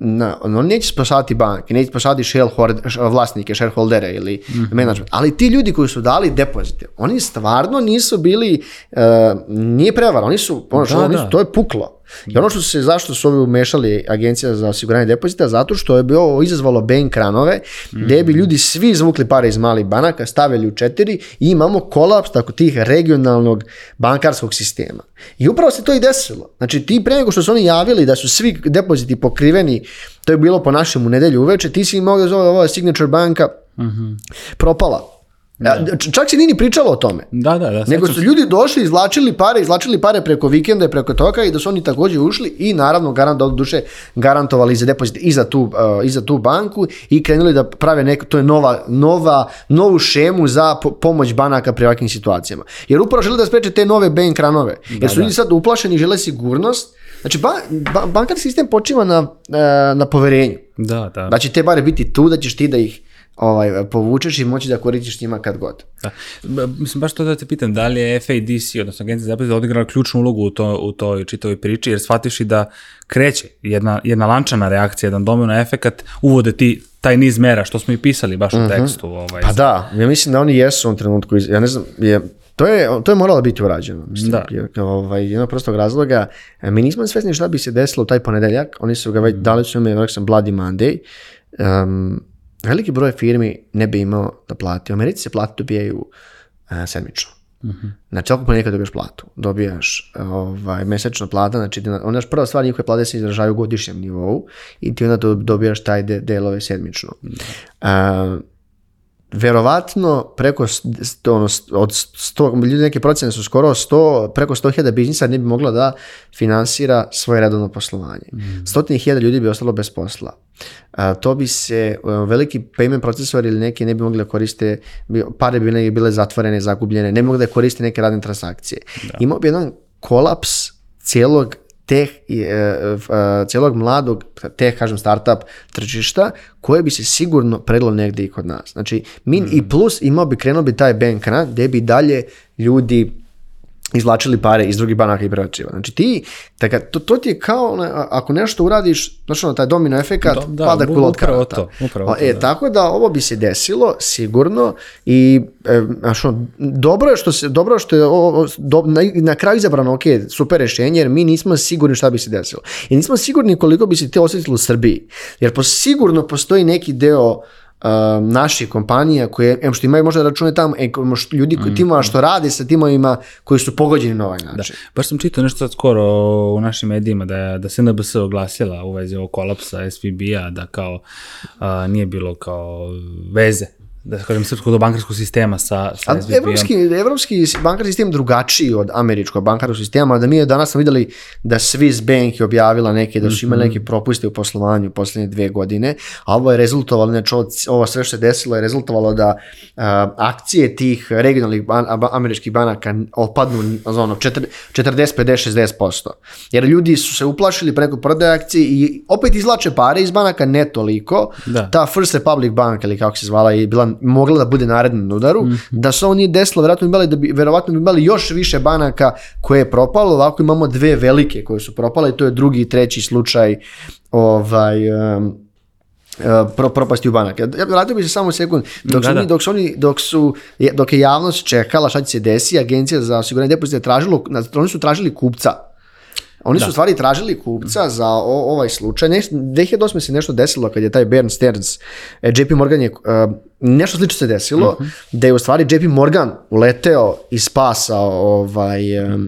na, ono, on neće spasati banke, neće spašavati shareholder, vlasnike, shareholdere ili mm. management, ali ti ljudi koji su dali depozite, oni stvarno nisu bili, e, nije prevar, oni su, ono, su to je puklo. I ono što se, zašto su ovi umešali agencija za osiguranje depozita, zato što je bio izazvalo bank ranove, gdje bi mhm. ljudi svi izvukli pare iz malih banaka, stavili u četiri i imamo kolaps tako tih regionalnog bankarskog sistema. I upravo se to i desilo. Znači ti prije nego što su oni javili da su svi depoziti pokriveni, to je bilo po našem u nedelju uveče, ti si mogao zove ova signature banka, mhm. propala da. Čak se nini pričalo o tome. Da, da, da. Nego su ljudi došli, izvlačili pare, izlačili pare preko vikenda, preko toka i da su oni takođe ušli i naravno garant od duše garantovali za depozit i za tu, e, tu banku i krenuli da prave neko to je nova, nova, novu šemu za pomoć banaka pri ovakvim situacijama. Jer upravo žele da spreče te nove bank ranove. Jer su ljudi sad uplašeni žele sigurnost. Znači, ba, sistem počiva na, uh, na poverenju. Da, da. Da će te bare biti tu, da ćeš ti da ih ovaj, povučeš i moći da koristiš njima kad god. Da. Mislim, baš to da te pitam, da li je FADC, odnosno Agencija zapisa, odigrala ključnu ulogu u, to, u toj čitavoj priči, jer shvatiš i da kreće jedna, jedna lančana reakcija, jedan domino efekat, uvode ti taj niz mera, što smo i pisali baš u uh tekstu. Ovaj, pa da, ja mislim da oni jesu u ovom trenutku, ja ne znam, je, to je, to je moralo biti urađeno. Mislim, da. Jer, ovaj, jednog prostog razloga, e, mi nismo svesni šta bi se desilo u taj ponedeljak, oni su ga već mhm. dali su ime, sam Bloody Monday, veliki broj firmi ne bi imao da plati. U Americi se plati dobijaju a, e, sedmično. Mm Znači, ako ponekad dobijaš platu, dobijaš e, ovaj, plata, znači onda prva stvar njihove plate se izražaju u godišnjem nivou i ti onda dobijaš taj de, delove sedmično. Mhm. E, verovatno preko ono, od 100, ljudi neke procjene su skoro 100, preko 100.000 biznisa ne bi mogla da finansira svoje redovno poslovanje. Mm. ljudi bi ostalo bez posla. to bi se e, veliki payment procesori ili neki ne bi mogli da koriste, pare bi negdje bile zatvorene, zagubljene, ne bi mogli da neke radne transakcije. Da. Imao bi jedan kolaps cijelog teh, e, e, celog mladog, teh, kažem, startup tržišta, koje bi se sigurno predlo negdje i kod nas. Znači, min i mm. plus imao bi, krenuo bi taj bank run, gdje bi dalje ljudi izvlačili pare iz drugih banaka i prebacivali. Znači ti, to, to ti je kao, ono, ako nešto uradiš, znači ono, taj domino efekat, pada kula od To, to, e, da. Tako da ovo bi se desilo, sigurno, i e, ono, dobro je što, se, dobro što je na, kraju izabrano, ok, super rješenje, jer mi nismo sigurni šta bi se desilo. I nismo sigurni koliko bi se te osjetilo u Srbiji. Jer po, sigurno postoji neki deo um, naših kompanija koje, em što imaju možda račune tamo, ljudi koji mm. timova što rade sa timovima koji su pogođeni na ovaj način. Baš sam čitao nešto sad skoro u našim medijima da, da se NBS oglasila u vezi ovog kolapsa SVB-a, da kao nije bilo kao veze da kažem, srpskog do bankarskog sistema sa, sa SBB-om. evropski, evropski bankarski sistem drugačiji od američkog bankarskog sistema, da mi je danas smo vidjeli da Swiss Bank je objavila neke, da su imali mhm. neke propuste u poslovanju posljednje dve godine, a ovo je rezultovalo, znači ovo sve što je desilo je rezultovalo da akcije tih regionalnih ban, a, američkih banaka opadnu znači ono, 40, 50, 60%. Jer ljudi su se uplašili preko prodaje akcije i opet izlače pare iz banaka ne toliko. Da. Ta First Republic Bank ili kako se zvala je bila mogla da bude naredna na udaru. Mhm. Da se ovo nije desilo, verovatno bi imali, da bi, verovatno bi imali još više banaka koje je propalo, ovako imamo dve velike koje su propale i to je drugi i treći slučaj ovaj, e, propasti u banak. Ja vratio bi se samo sekund. Dok su, Oni, dok su oni, dok su, dok je javnost čekala šta će se desi, agencija za osiguranje depozita je tražilo, oni su tražili kupca oni su u stvari tražili kupca mm. za ovaj slučaj. Ne, 2008. se nešto desilo kad je taj Bern Stearns, e, JP Morgan je, e, nešto slično se desilo, mhm. da je u stvari JP Morgan uleteo i spasao ovaj, e, mhm.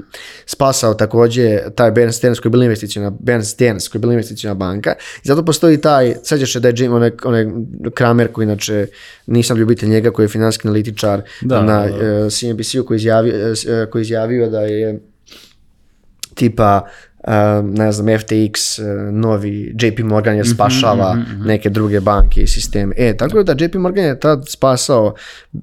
spasao također taj Bern Stearns koji je bilo investicijona, Bern Stearns koji je bila banka. I zato postoji taj, sad se da je Jim, onaj, onaj Kramer koji inače nisam ljubitelj njega koji je finanski analitičar na CNBC-u koji, izjavio, koji izjavio da je tipa Ehm, ne znam, FTX, e, novi JP Morgan je mhm, spašava mhm, mhm, neke druge banke i sisteme. E, tako da JP Morgan je tad spasao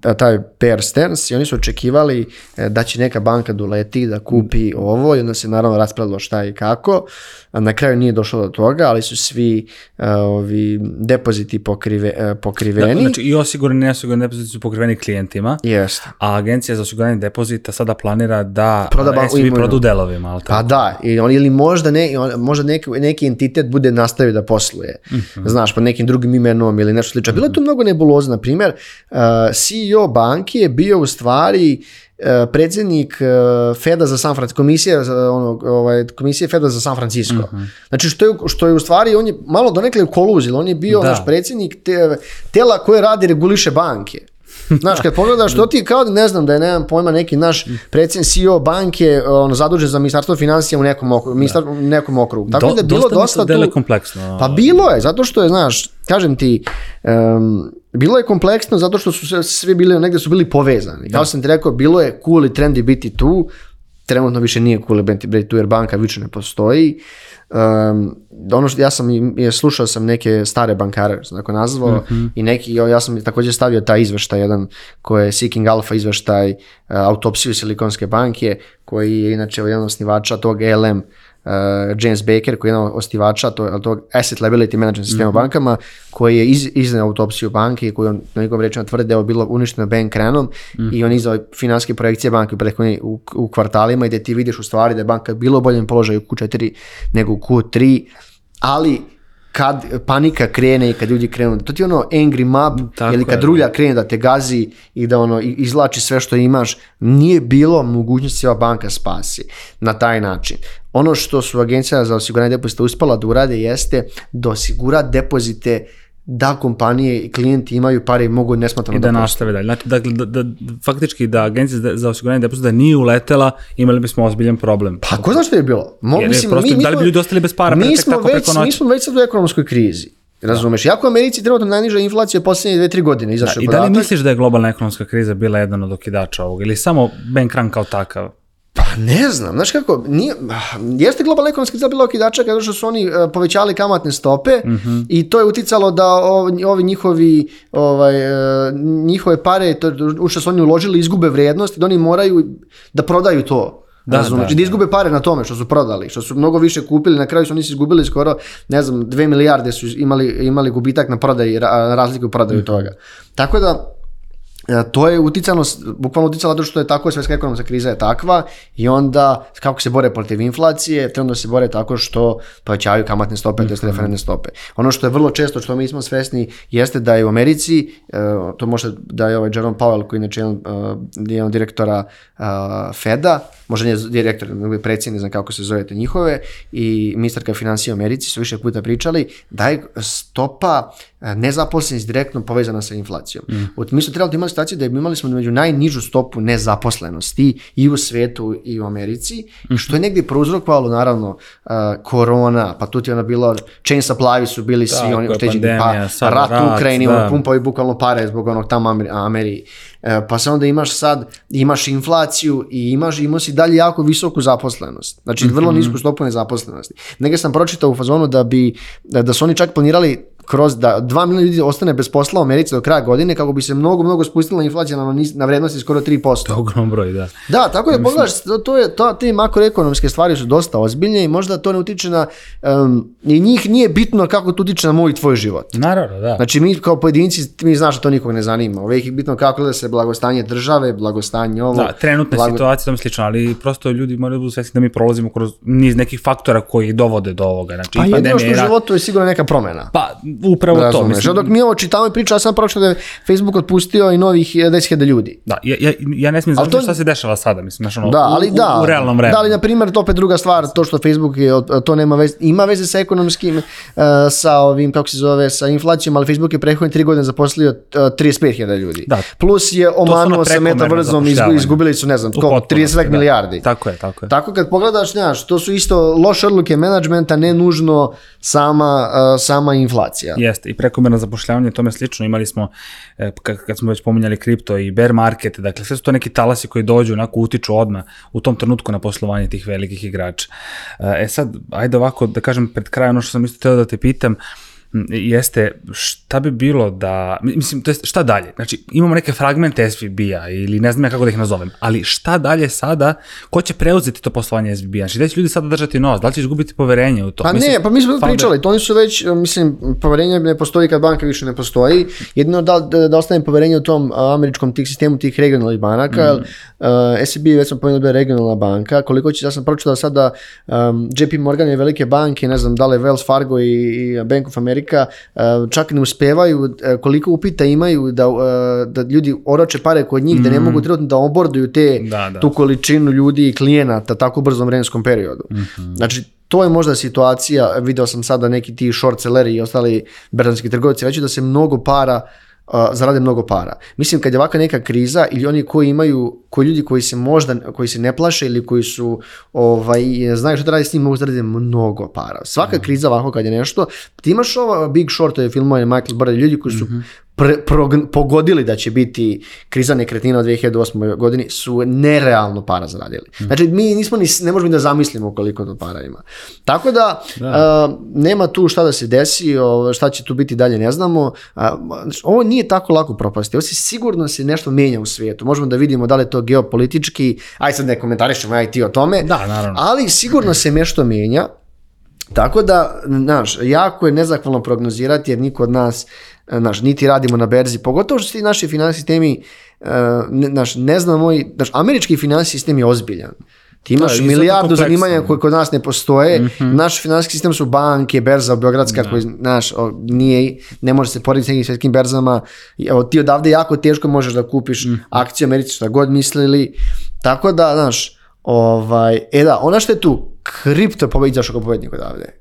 e, taj Bear Stearns i oni su očekivali e, da će neka banka doleti da kupi ovo i onda se naravno raspravilo šta i kako. Na kraju nije došlo do toga, ali su svi ovi depoziti pokrive, pokriveni. Da, znači i osigurani i osigurani depoziti su pokriveni klijentima, yes. a agencija za osiguranje depozita sada planira da proda SVB produ delovima. pa A da, i oni ili možda, ne, možda neki, neki entitet bude nastavio da posluje, mhm. znaš, pod nekim drugim imenom ili nešto slično. Bilo je tu mhm. mnogo nebuloza, na primjer, uh, CEO banki je bio u stvari uh, predsjednik uh, Feda za San Francisco, komisije, ono, ovaj, komisije Feda za San Francisco. Mhm. Znači, što je, što je u stvari, on je malo donekle u koluzil, on je bio naš predsjednik te, tela koje radi reguliše banke. Znaš, kad pogledaš, to ti je kao, ne znam, da je, nemam pojma, neki naš predsjednik CEO banke on, zadužen za ministarstvo financija u nekom, nekom okrugu. Tako Do, da je bilo dosta, dosta kompleksno. Pa ono. bilo je, zato što je, znaš, kažem ti, bilo je kompleksno zato što su svi bili, negdje su bili povezani. Kao sam ti rekao, bilo je cool i trendy biti tu, trenutno više nije cool i biti tu jer banka više ne postoji. Um, ono što ja sam je slušao sam neke stare bankare sam tako nazvao mhm. i neki ja sam također stavio taj izveštaj jedan koji je Seeking Alpha izveštaj uh, autopsiju Silikonske banke koji je inače jedan osnivača tog LM Eh, James Baker koji je jedan od osnivača to, tog asset liability management sistema mhm. bankama koji je iz, izne autopsiju banke i koji on na njegovom rečima tvrde da je bilo uništeno bank krenom mhm. i on izdao finanske projekcije banke preko u, kvartalima i da ti vidiš u stvari da je banka bilo u boljem položaju u Q4 nego u Q3 ali kad panika krene i kad ljudi krenu, to ti je ono angry mob Tako ili kad je. rulja krene da te gazi i da ono izlači sve što imaš, nije bilo mogućnosti da banka spasi na taj način. Ono što su agencija za osiguranje depozita uspala da urade jeste da osigura depozite da kompanije i klijenti imaju pare i mogu nesmatrano I da, da nastave dalje. Znači, dakle, da, da, faktički da agencija za osiguranje depozita nije uletela, imali bismo ozbiljan problem. Pa ko zna što je bilo? Mo, Jer, mi, da li bi ljudi ostali bez para? Mi, smo tako, već, mi smo već sad u ekonomskoj krizi. Razumeš, jako u Americi trenutno najniža inflacija posljednje 2-3 godine izašao da, I da li misliš da je globalna ekonomska kriza bila jedan od okidača ovog ili samo Ben kao takav? ne znam, znaš kako, nije, ah, jeste global ekonomski bila okidača kada što su oni eh, povećali kamatne stope mhm. i to je uticalo da ovi njihovi, ovaj, eh, njihove pare, u što su oni uložili, izgube vrijednost i da oni moraju da prodaju to. Da, znači, da, da, izgube pare na tome što su prodali, što su mnogo više kupili, na kraju su oni izgubili skoro, ne znam, dve milijarde su imali, imali gubitak na prodaji, razliku u prodaju mhm. toga. Tako da, E, to je uticano, bukvalno uticalo zato što je tako, svjetska ekonomska kriza je takva i onda kako se bore protiv inflacije, da se bore tako što povećavaju kamatne stope, mm-hmm. tj. Mhm. referentne stope. Ono što je vrlo često, što mi smo svesni, jeste da je u Americi, e, to može da je ovaj Jerome Powell, koji je jedan, e, jedan direktora Feda, možda nije direktor, ili predsjednik, ne znam kako se zovete njihove, i ministarka financija u Americi su više puta pričali da je stopa e, nezaposlenosti direktno povezana sa inflacijom. Mm. Mi smo trebali da imali situaciju da imali smo među najnižu stopu nezaposlenosti i u svetu i u Americi, mm. što je negdje prouzrokovalo naravno e, korona, pa tu ti je ona bilo, chain supply su bili svi oni pa pandemija, pa rat u Ukrajini, da. pumpao i bukvalno pare zbog onog tamo Ameri, Ameri E, pa se onda imaš sad, imaš inflaciju i imaš, imao si dalje jako visoku zaposlenost. Znači, vrlo mhm. nisku stopu nezaposlenosti. nega sam pročitao u fazonu da bi, da su oni čak planirali kroz da dva milijuna ljudi ostane bez posla u Americi do kraja godine kako bi se mnogo, mnogo spustila inflacija na, na vrednosti skoro 3%. To je ogrom broj, da. Da, tako je, pogledaš, to, je, to, te makroekonomske stvari su dosta ozbiljne i možda to ne utiče na, i njih nije bitno kako to utiče na moj i tvoj život. Naravno, da. Znači mi kao pojedinci, mi znaš da to nikog ne zanima. Uvijek je bitno kako da se blagostanje države, blagostanje ovo. Da, trenutna blago... situacija, tamo slično, ali prosto ljudi moraju da svesni da mi prolazimo kroz niz nekih faktora koji dovode do ovoga. Znači, pa u životu je sigurno neka promjena. Pa, upravo to. Mislim. Dok mi ovo čitamo i priča, ja sam pročito da je Facebook otpustio i novih 10.000 ljudi. Da, ja, ja, ja ne smijem to... šta se dešava sada, mislim, znaš, ono, da, ali, u, da, realnom vremenu. Da, ali, na primjer, to opet druga stvar, to što Facebook je, to nema veze, ima veze sa ekonomskim, eh, sa ovim, kako se zove, sa inflacijom, ali Facebook je prehodne tri godine zaposlio 35.000 eh, ljudi. Plus je omanuo sa metavrzom izgubili su, ne znam, tko, 30 milijardi. Tako je, tako je. Tako kad pogledaš, znaš, to su isto loše odluke menadžmenta, ne nužno sama, eh, sama inflacija inflacija. Jeste, i prekomerno zapošljavanje, tome slično, imali smo, e, kad smo već pominjali kripto i bear market, dakle sve su to neki talasi koji dođu, onako utiču odmah u tom trenutku na poslovanje tih velikih igrača. E, e sad, ajde ovako, da kažem pred kraj ono što sam isto teo da te pitam, Mm, jeste šta bi bilo da, mislim, to jest šta dalje? Znači, imamo neke fragmente SVB-a ili ne znam ja kako da ih nazovem, ali šta dalje sada, ko će preuzeti to poslovanje SVB-a? Znači, da će ljudi sada držati nos? Da li će izgubiti poverenje u to? Pa ne, pa mi smo pričali, to oni su već, mislim, poverenje ne postoji kad banka više ne postoji, jedino da, da, ostane poverenje u tom američkom tih sistemu tih regionalnih banaka, mm. SVB već sam pomenuo da je regionalna banka, koliko će, ja sam da sada um, JP Morgan je velike banke, ne znam, da li Wells Fargo i, i Bank of America, čak e, čak ne uspevaju e, koliko upita imaju da, e, da ljudi oroče pare kod njih, da ne mhm. mogu trenutno da oborduju te, tu količinu ljudi i klijenata tako brzom vremenskom periodu. mm Znači, to je možda situacija, video sam sada neki ti short selleri i ostali berzanski trgovci, već da se mnogo para zarade mnogo para. Mislim kad je ovakva neka kriza ili oni koji imaju, koji ljudi koji se možda, koji se ne plaše ili koji su, ovaj, znaju što da radi s njim, mogu zaraditi mnogo para. Svaka mm. kriza ovako kad je nešto, ti imaš ovo Big Short, je film Michael Burry, ljudi koji su mhm pogodili da će biti kriza nekretnina od 2008. godini su nerealno para zaradili. Mm. Znači mi nismo ni, ne možemo da zamislimo koliko to para ima. Tako da, nema tu šta da se desi, šta će tu biti dalje ne znamo. Znači ovo nije tako lako propasti. Ovo sigurno se nešto menja u svijetu. Možemo da vidimo da li je to geopolitički, aj sad ne komentarišemo ja ti o tome, da, naravno. ali sigurno se nešto menja. Tako da, znaš, jako je nezahvalno prognozirati jer niko od nas E, naš, niti radimo na berzi, pogotovo što ti naši financijski sistemi, naš, e, ne znamo, naš, američki financijski sistem je ozbiljan. Ti imaš da, milijardu zanimanja koje kod nas ne postoje. Mhm. Naš financijski sistem su banke, berza Beogradska, da. koji naš, nije, ne može se porediti s nekim svjetskim berzama. ti odavde jako teško možeš da kupiš mm. akciju Americi, šta god mislili. Tako da, znaš, ovaj, e da, ona što je tu, kripto pobediti zašao kao pobednik odavde.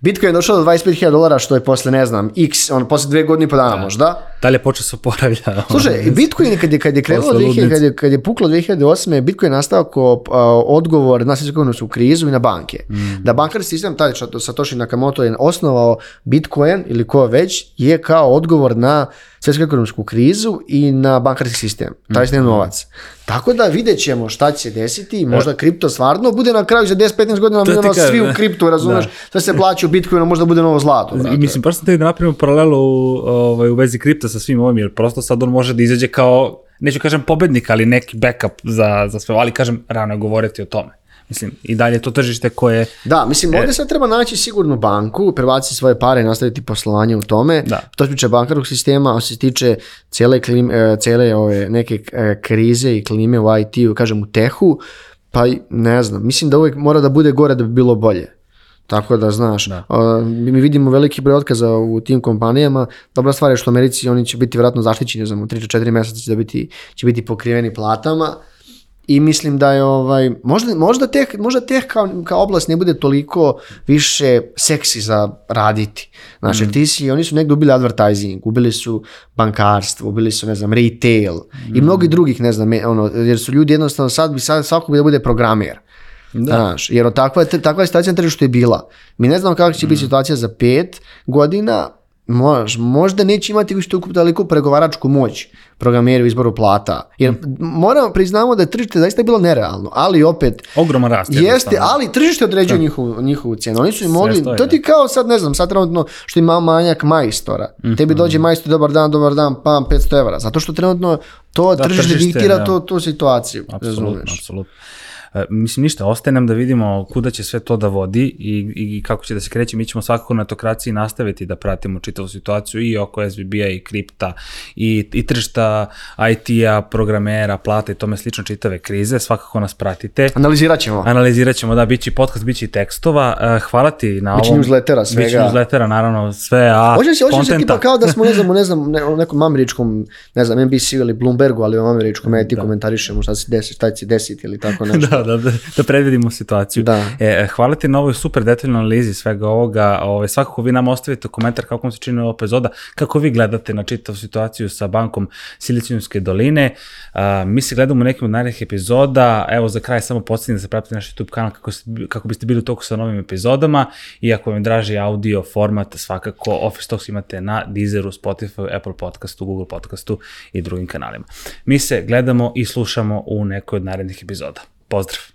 Bitcoin je došao do 25.000 dolara, što je posle, ne znam, x, on posle dve godine i po dana možda. Da je počeo se oporavlja? Slušaj, Bitcoin kad je, kad je puklo kad, je, kad je puklo 2008. Bitcoin je nastao kao odgovor na svjetsku krizu i na banke. Mm. Da bankarski sistem, taj što Satoshi Nakamoto je osnovao Bitcoin ili ko već, je kao odgovor na svjetsku ekonomsku krizu i na bankarski sistem, taj mm. je novac. Tako da vidjet ćemo šta će se desiti, možda e. kripto stvarno bude na kraju za 10-15 godinama mi ono, svi u kriptu, razumiješ, sve se plaća u Bitcoinu, možda bude novo zlato. I mislim, prosto te da napravimo paralelu ovaj, u vezi kripta sa svim ovim, jer prosto sad on može da izađe kao, neću kažem pobednik, ali neki backup za, za sve, ali kažem, rano je govoriti o tome. Mislim, i dalje to tržište koje... Da, mislim, ovdje sad treba naći sigurnu banku, prebaciti svoje pare i nastaviti poslovanje u tome. Da. To se tiče bankarnog sistema, a se tiče cijele, e, ove neke e, krize i klime u IT-u, kažem u tehu, pa ne znam, mislim da uvijek mora da bude gore da bi bilo bolje. Tako da, znaš, da. mi vidimo veliki broj otkaza u tim kompanijama. Dobra stvar je što u Americi oni će biti vjerojatno zaštićeni, ne znam, u 3-4 mjeseca će, biti, će biti pokriveni platama i mislim da je ovaj možda možda teh možda teh kao, kao oblast ne bude toliko više seksi za raditi. znači mm. ti si, oni su negdje ubili advertising, ubili su bankarstvo, ubili su ne znam retail i mm. mnogi drugih ne znam e, ono jer su ljudi jednostavno sad bi sad svako bi da bude programer. Znaš, jer takva je, takva je situacija na tržištu je bila. Mi ne znamo kako će biti mm. situacija za pet godina, možda neće imati više toliko pregovaračku moć programeri u izboru plata. Jer mm. moramo priznamo da je tržište zaista bilo nerealno, ali opet... Ogroman rast. Jeste, ali tržište određuje njihovu, njihovu cijenu. Oni su im mogli... To ti kao sad, ne znam, sad trenutno što ima manjak majstora. Mm -hmm. Tebi dođe majstor, dobar dan, dobar dan, pam, 500 evra. Zato što trenutno to tržište, tržište diktira tu situaciju. Apsolutno, apsolutno. E, mislim, ništa, ostaje nam da vidimo kuda će sve to da vodi i, i kako će da se kreće. Mi ćemo svakako na tokraciji nastaviti da pratimo čitavu situaciju i oko SBB-a i kripta i, i tržišta IT-a, programera, plata i tome slično čitave krize. Svakako nas pratite. Analizirat ćemo. Analizirat ćemo, da, bit će podcast, bit će tekstova. E, hvala ti na ovom. Biće newslettera svega. Biće newslettera, naravno, sve, a se, se kao da smo, ne znam, ne znam, ne, nekom američkom, ne znam, NBC ili Bloombergu, ali u američkom, ja ti da. komentarišemo šta se desi, šta će desiti ili tako nešto da, da, predvidimo situaciju. Da. E, hvala ti na ovoj super detaljnoj analizi svega ovoga. Ove, ovaj, svakako vi nam ostavite komentar kako vam se čini ova epizoda, kako vi gledate na čitavu situaciju sa bankom Silicijunske doline. mi se gledamo u nekim od narednih epizoda. Evo za kraj samo podsjetim da se pratite naš YouTube kanal kako, biste bili u toku sa novim epizodama i ako vam draži audio format, svakako Office Talks imate na Deezeru, Spotify, Apple Podcastu, Google Podcastu i drugim kanalima. Mi se gledamo i slušamo u nekoj od narednih epizoda. Pozdrów.